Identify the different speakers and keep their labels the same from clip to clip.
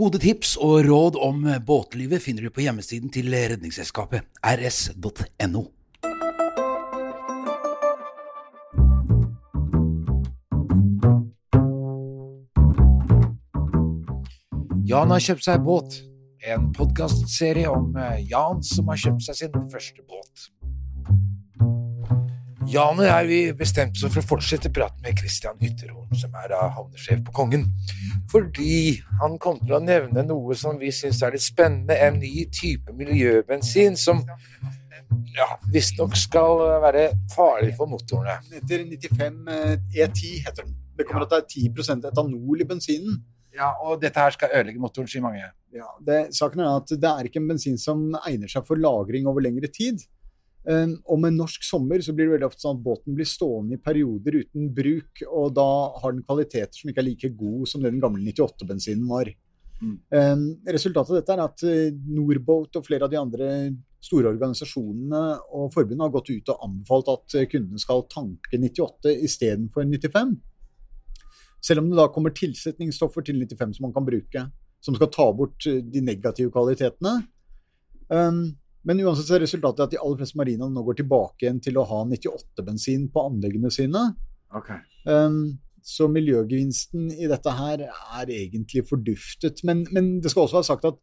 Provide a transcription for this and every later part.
Speaker 1: Gode tips og råd om båtlivet finner du på hjemmesiden til Redningsselskapet, rs.no. Jan har kjøpt seg båt. En podkastserie om eh, Jan som har kjøpt seg sin første båt. Jan og jeg vi bestemte oss for å fortsette praten med Christian Ytterhorn, som er da havnesjef på Kongen, fordi han kom til å nevne noe som vi syns er litt spennende, en ny type miljøbensin som ja, visstnok skal være farlig for motorene.
Speaker 2: Den heter 95 E10, heter den. Det kommer til å ta 10% etanol i bensinen.
Speaker 1: Ja, Og dette her skal ødelegge motoren, sier mange.
Speaker 2: Ja, det, saken er at det er ikke en bensin som egner seg for lagring over lengre tid. Um, og med norsk sommer så blir det veldig ofte sånn at båten blir stående i perioder uten bruk, og da har den kvaliteter som ikke er like god som det den gamle 98-bensinen var.
Speaker 1: Mm.
Speaker 2: Um, resultatet av dette er at uh, Norboat og flere av de andre store organisasjonene og forbundene har gått ut og anbefalt at uh, kundene skal tanke 98 istedenfor 95. Selv om det da kommer tilsetningsstoffer til 95 som man kan bruke, som skal ta bort uh, de negative kvalitetene. Um, men uansett så er resultatet at de aller fleste marinaene nå går tilbake igjen til å ha 98-bensin på anleggene sine. Um, så miljøgevinsten i dette her er egentlig forduftet. Men, men det skal også være sagt at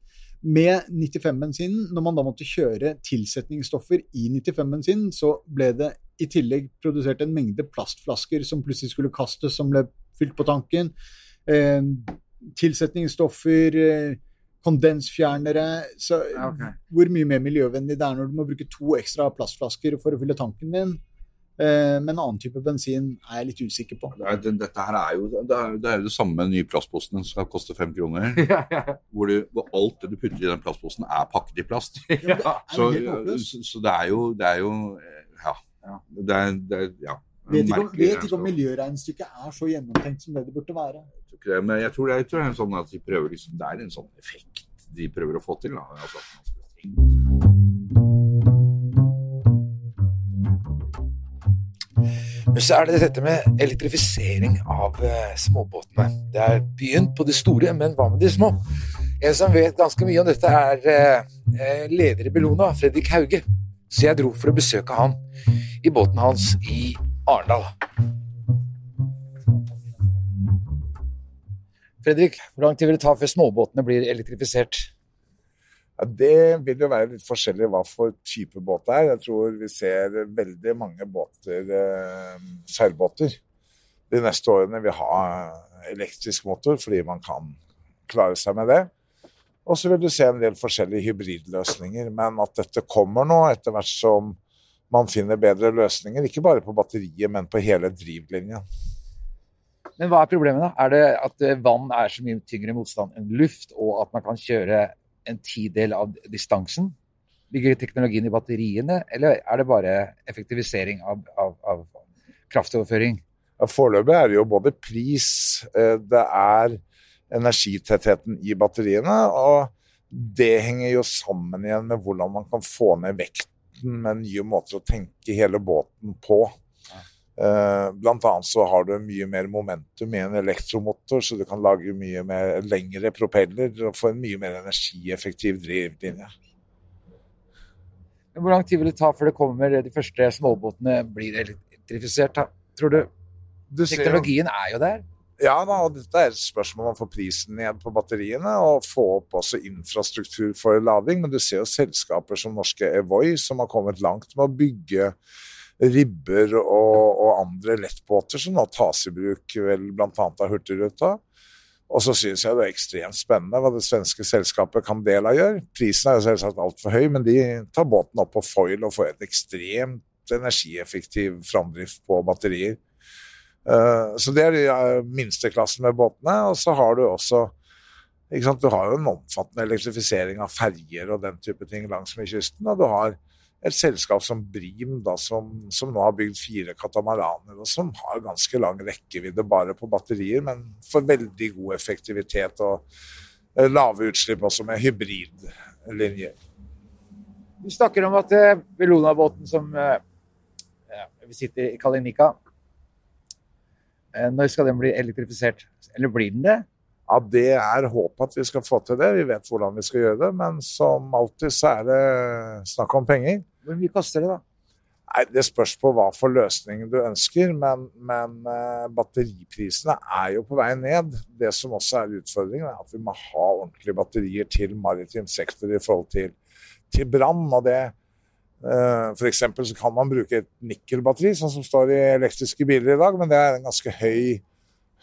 Speaker 2: med 95-bensinen, når man da måtte kjøre tilsetningsstoffer i 95-bensinen, så ble det i tillegg produsert en mengde plastflasker som plutselig skulle kastes, som ble fylt på tanken. Eh, tilsetningsstoffer, eh, kondensfjernere så
Speaker 1: okay.
Speaker 2: Hvor mye mer miljøvennlig det er når du må bruke to ekstra plastflasker for å fylle tanken din. Eh, men en annen type bensin er jeg litt usikker på.
Speaker 3: Det er, det, dette her er jo det, er, det er jo det samme med den nye plastposen som skal koste fem kroner. Hvor, du, hvor alt det du putter i den plastposen er pakket i plast.
Speaker 2: Ja,
Speaker 3: Så,
Speaker 2: det er
Speaker 3: så, så det er jo Det er jo eh, Ja. Det er, det er ja.
Speaker 2: Vet ikke, om, vet ikke om miljøregnestykket er så gjennomtenkt som det det burde være.
Speaker 3: Jeg tror det, Men jeg tror det er, jeg tror det er en sånn at de prøver liksom, det er en sånn effekt de prøver å få til. Da. Altså,
Speaker 1: Men så er det dette med elektrifisering av eh, småbåtene. Det er begynt på de store, men hva med de små? En som vet ganske mye om dette, er eh, eh, leder i Bellona, Fredrik Hauge. Så jeg dro for å besøke han i båten hans i Arendal. Fredrik, hvor lang tid vil det ta før småbåtene blir elektrifisert?
Speaker 4: Ja, det vil jo være litt forskjellig hva for type båt det er. Jeg tror vi ser veldig mange båter, eh, seilbåter, de neste årene vil ha elektrisk motor fordi man kan klare seg med det. Og så vil du se en del forskjellige hybridløsninger. Men at dette kommer nå etter hvert som man finner bedre løsninger, ikke bare på batteriet, men på hele drivlinjen.
Speaker 1: Men hva er problemet, da? Er det at eh, vann er så mye tyngre motstand enn luft, og at man kan kjøre en tidel av distansen? Ligger teknologien i batteriene, eller er det bare effektivisering av, av, av kraftoverføring?
Speaker 4: Ja, Foreløpig er det jo både pris, eh, det er energitettheten i batteriene, og det henger jo sammen igjen med hvordan man kan få ned vekten med nye måter å tenke hele båten på. Eh, Blant annet så har du mye mer momentum i en elektromotor, så du kan lage mye mer lengre propeller og få en mye mer energieffektiv drivlinje.
Speaker 1: Hvor lang tid vil det ta før det kommer de første småbåtene blir elektrifisert? Tror du? Teknologien er jo der.
Speaker 4: Ja da, og dette er et spørsmål om å få prisen ned på batteriene og få opp også infrastruktur for lading. Men du ser jo selskaper som norske Evoy som har kommet langt med å bygge ribber og, og andre lettbåter som nå tas i bruk vel bl.a. av Hurtigruta. Og så syns jeg det er ekstremt spennende hva det svenske selskapet Candela gjør. Prisen er jo selvsagt altfor høy, men de tar båten opp på foil og får et ekstremt energieffektiv framdrift på batterier. Eh, Så det er de eh, minsteklassen med båtene. Og så har du også? Du har jo en omfattende elektrifisering av ferger og den type ting langsmed kysten. Og du har et selskap som Brim, da, som, som nå har bygd fire katamaraner, og som har ganske lang rekkevidde bare på batterier, men for veldig god effektivitet og eh, lave utslipp også med hybridlinjer.
Speaker 1: Du snakker om at Bellona-båten som vi sitter i Kalinika Når skal den bli elektrifisert? Eller blir den det?
Speaker 4: Ja, det er håpet at vi skal få til det. Vi vet hvordan vi skal gjøre det, men som alltid så er det snakk om penger.
Speaker 1: Hvor mye koster det, da?
Speaker 4: Nei, Det spørs på hva for løsning du ønsker, men, men uh, batteriprisene er jo på vei ned. Det som også er utfordringen, er at vi må ha ordentlige batterier til maritim sektor i forhold til, til brann. og det uh, for så kan man bruke et nikkelbatteri, sånn som står i elektriske biler i dag, men det er en ganske høy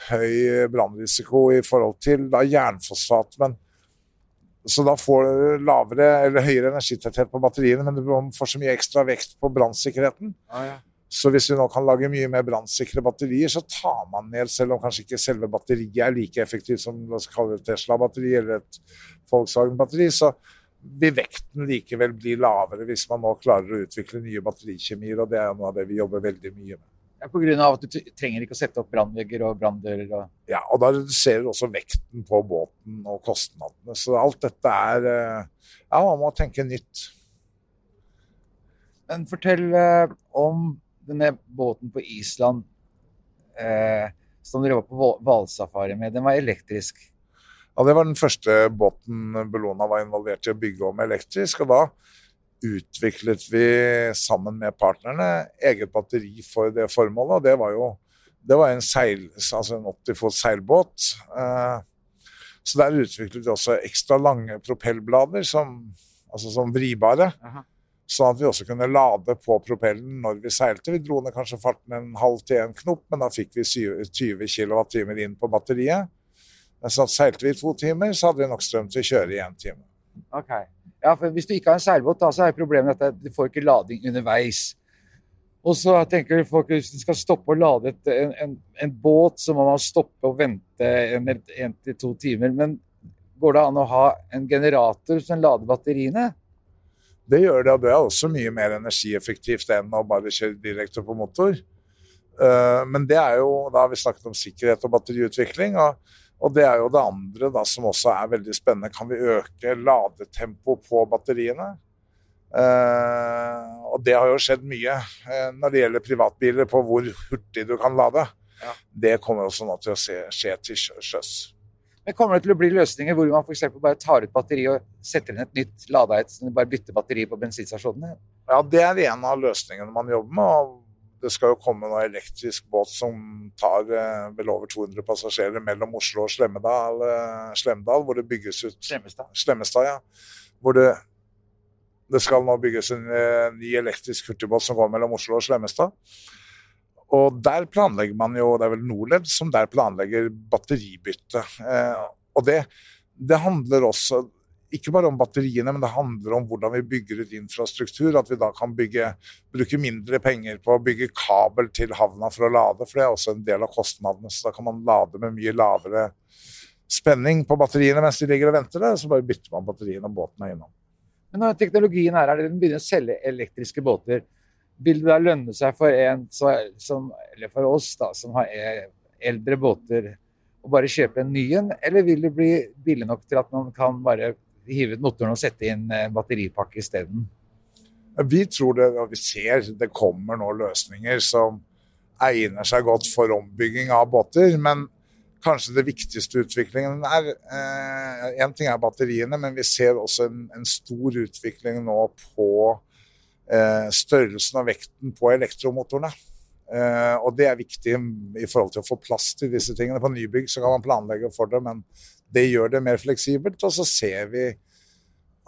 Speaker 4: høy brannrisiko i forhold til da, jernfosfat. Men, så da får du lavere eller høyere energitetthet på batteriene, men du får så mye ekstra vekt på brannsikkerheten.
Speaker 1: Ah, ja.
Speaker 4: Så hvis vi nå kan lage mye mer brannsikre batterier, så tar man ned, selv om kanskje ikke selve batteriet er like effektivt som la oss kalle det Tesla-batteri eller et Volkswagen-batteri, så vil vekten likevel bli lavere hvis man nå klarer å utvikle nye batterikjemier, og det er noe av det vi jobber veldig mye med.
Speaker 1: Pga. at du trenger ikke å sette opp brannvegger og branndører? Og...
Speaker 4: Ja, og da reduserer du også vekten på båten og kostnadene. Så alt dette er eh, Ja, man må tenke nytt.
Speaker 1: Men fortell eh, om denne båten på Island eh, som dere var på hvalsafari med. Den var elektrisk?
Speaker 4: Ja, det var den første båten Bellona var involvert i å bygge om elektrisk. og da utviklet vi sammen med partnerne eget batteri for det formålet. og Det var jo det var en, seil, altså en 80 fot seilbåt. Eh, så der utviklet vi også ekstra lange propellblader, som, altså som vribare. Sånn at vi også kunne lade på propellen når vi seilte. Vi dro ned kanskje farten en halv til en knop, men da fikk vi 20 kWt inn på batteriet. Så seilte vi i to timer, så hadde vi nok strøm til å kjøre i én time.
Speaker 1: Okay. Ja, for Hvis du ikke har en seilbåt, da, så er problemet at du får ikke lading underveis. Og så tenker folk hvis du skal stoppe å lade et, en, en, en, båt, så må man stoppe og vente en, en til to timer. Men går det an å ha en generator som lader batteriene?
Speaker 4: Det gjør det, og det er også mye mer energieffektivt enn å bare kjøre direkte på motor. Eh, men det er jo, da har vi snakket om sikkerhet og batteriutvikling. og og det er jo det andre da, som også er veldig spennende. Kan vi øke ladetempo på batteriene? Eh, og det har jo skjedd mye eh, når det gjelder privatbiler, på hvor hurtig du kan lade. Ja. Det kommer også nå til å se, skje til sjøs.
Speaker 1: Men Kommer det til å bli løsninger hvor man f.eks. bare tar ut batteri og setter inn et nytt ladeheit, så du bare bytter batteri på bensinstasjonene?
Speaker 4: Ja, det er en av løsningene man jobber med. og det skal jo komme en elektrisk båt som tar eh, vel over 200 passasjerer mellom Oslo og Slemmedal, Slemmedal, Slemdal, hvor det bygges ut
Speaker 1: Slemmestad.
Speaker 4: Slemmestad ja. Hvor det, det skal nå bygges en eh, ny elektrisk hurtigbåt som går mellom Oslo og Slemmestad. Og der planlegger man jo, det er vel Norled som der planlegger batteribytte. Eh, og det, det handler også ikke bare om batteriene, men det handler om hvordan vi bygger ut infrastruktur. At vi da kan bygge, bruke mindre penger på å bygge kabel til havna for å lade, for det er også en del av kostnadene. Så da kan man lade med mye lavere spenning på batteriene mens de ligger og venter der, så bare bytter man batteriene og båten er innom.
Speaker 1: Men når teknologien er her, den begynner å selge elektriske båter, vil det da lønne seg for en som, eller for oss da, som har eldre båter, å bare kjøpe en ny en, eller vil det bli billig nok til at man kan bare hive ut motoren og sette inn eh, batteripakke isteden?
Speaker 4: Vi tror det, og vi ser det kommer nå løsninger som egner seg godt for ombygging av båter. Men kanskje det viktigste utviklingen er Én eh, ting er batteriene, men vi ser også en, en stor utvikling nå på eh, størrelsen og vekten på elektromotorene. Eh, og det er viktig i forhold til å få plass til disse tingene. På nybygg så kan man planlegge for det, men det gjør det mer fleksibelt. Og så ser vi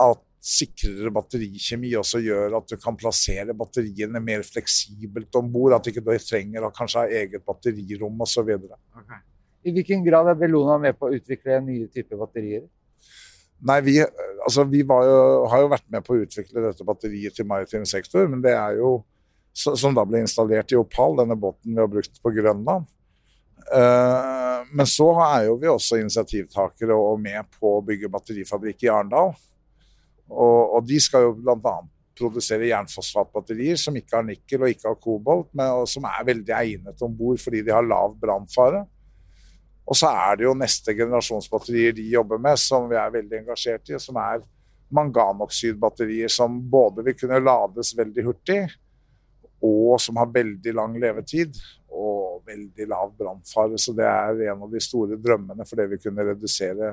Speaker 4: at sikrere batterikjemi også gjør at du kan plassere batteriene mer fleksibelt om bord. At ikke du ikke trenger å kanskje ha eget batterirom osv.
Speaker 1: Okay. I hvilken grad er Bellona med på å utvikle nye typer batterier?
Speaker 4: Nei, vi, altså, vi jo, har jo vært med på å utvikle dette batteriet til maritim sektor, men det er jo som da ble installert i Opal, denne båten vi har brukt på Grønland. Eh, men så er jo vi også initiativtakere og med på å bygge batterifabrikk i Arendal. Og, og, de skal jo bl.a. produsere jernfosfatbatterier som ikke har nikkel og ikke har kobolt, men, og som er veldig egnet om bord fordi de har lav brannfare. Og så er det jo neste generasjons batterier de jobber med, som vi er veldig engasjert i, som er manganoksidbatterier som både vil kunne lades veldig hurtig, og som har veldig lang levetid. Og veldig lav brannfare. Så det er en av de store drømmene for det vi kunne redusere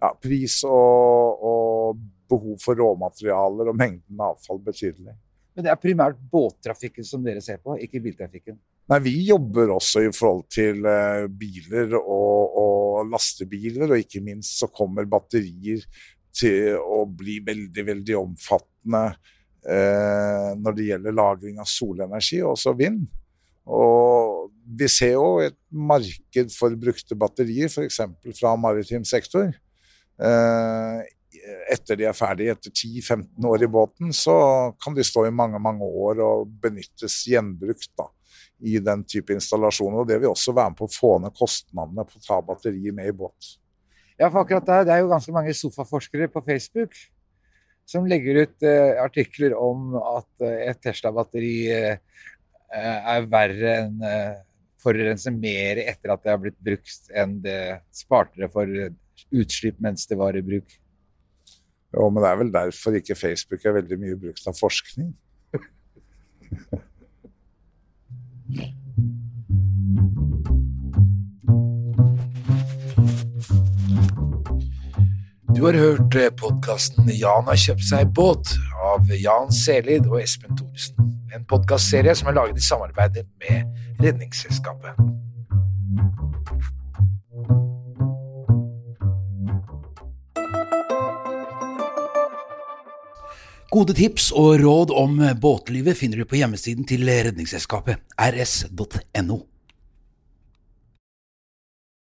Speaker 4: ja, pris og, og behov for råmaterialer og mengden avfall betydelig.
Speaker 1: Men det er primært båttrafikken som dere ser på, ikke biltrafikken?
Speaker 4: Nei, Vi jobber også i forhold til uh, biler og, og, lastebiler, og ikke minst så kommer batterier til å bli veldig, veldig omfattende når det gjelder lagring av solenergi, og også vind. Og vi ser jo et marked for brukte batterier, f.eks. fra maritim sektor. Uh, etter de er ferdige, etter 10-15 år i båten, så kan de stå i mange mange år og benyttes gjenbrukt da, i den type installasjoner. og Det vil også være med på å få ned kostnadene på å ta batterier med i båt.
Speaker 1: Ja, for akkurat der, Det er jo ganske mange sofaforskere på Facebook som legger ut eh, artikler om at eh, et Tesla-batteri eh, er verre enn forurenser mer etter at det har blitt brukt, enn det sparte det for utslipp mens det var i bruk.
Speaker 4: Jo, men det er vel derfor ikke Facebook er veldig mye brukt av forskning.
Speaker 1: Du har hørt eh, podkasten 'Jan har kjøpt seg båt' av Jan Selid og Espen Thoresen. En podkastserie som er laget i samarbeid med Redningsselskapet. Gode tips og råd om båtlivet finner du på hjemmesiden til Redningsselskapet, rs.no.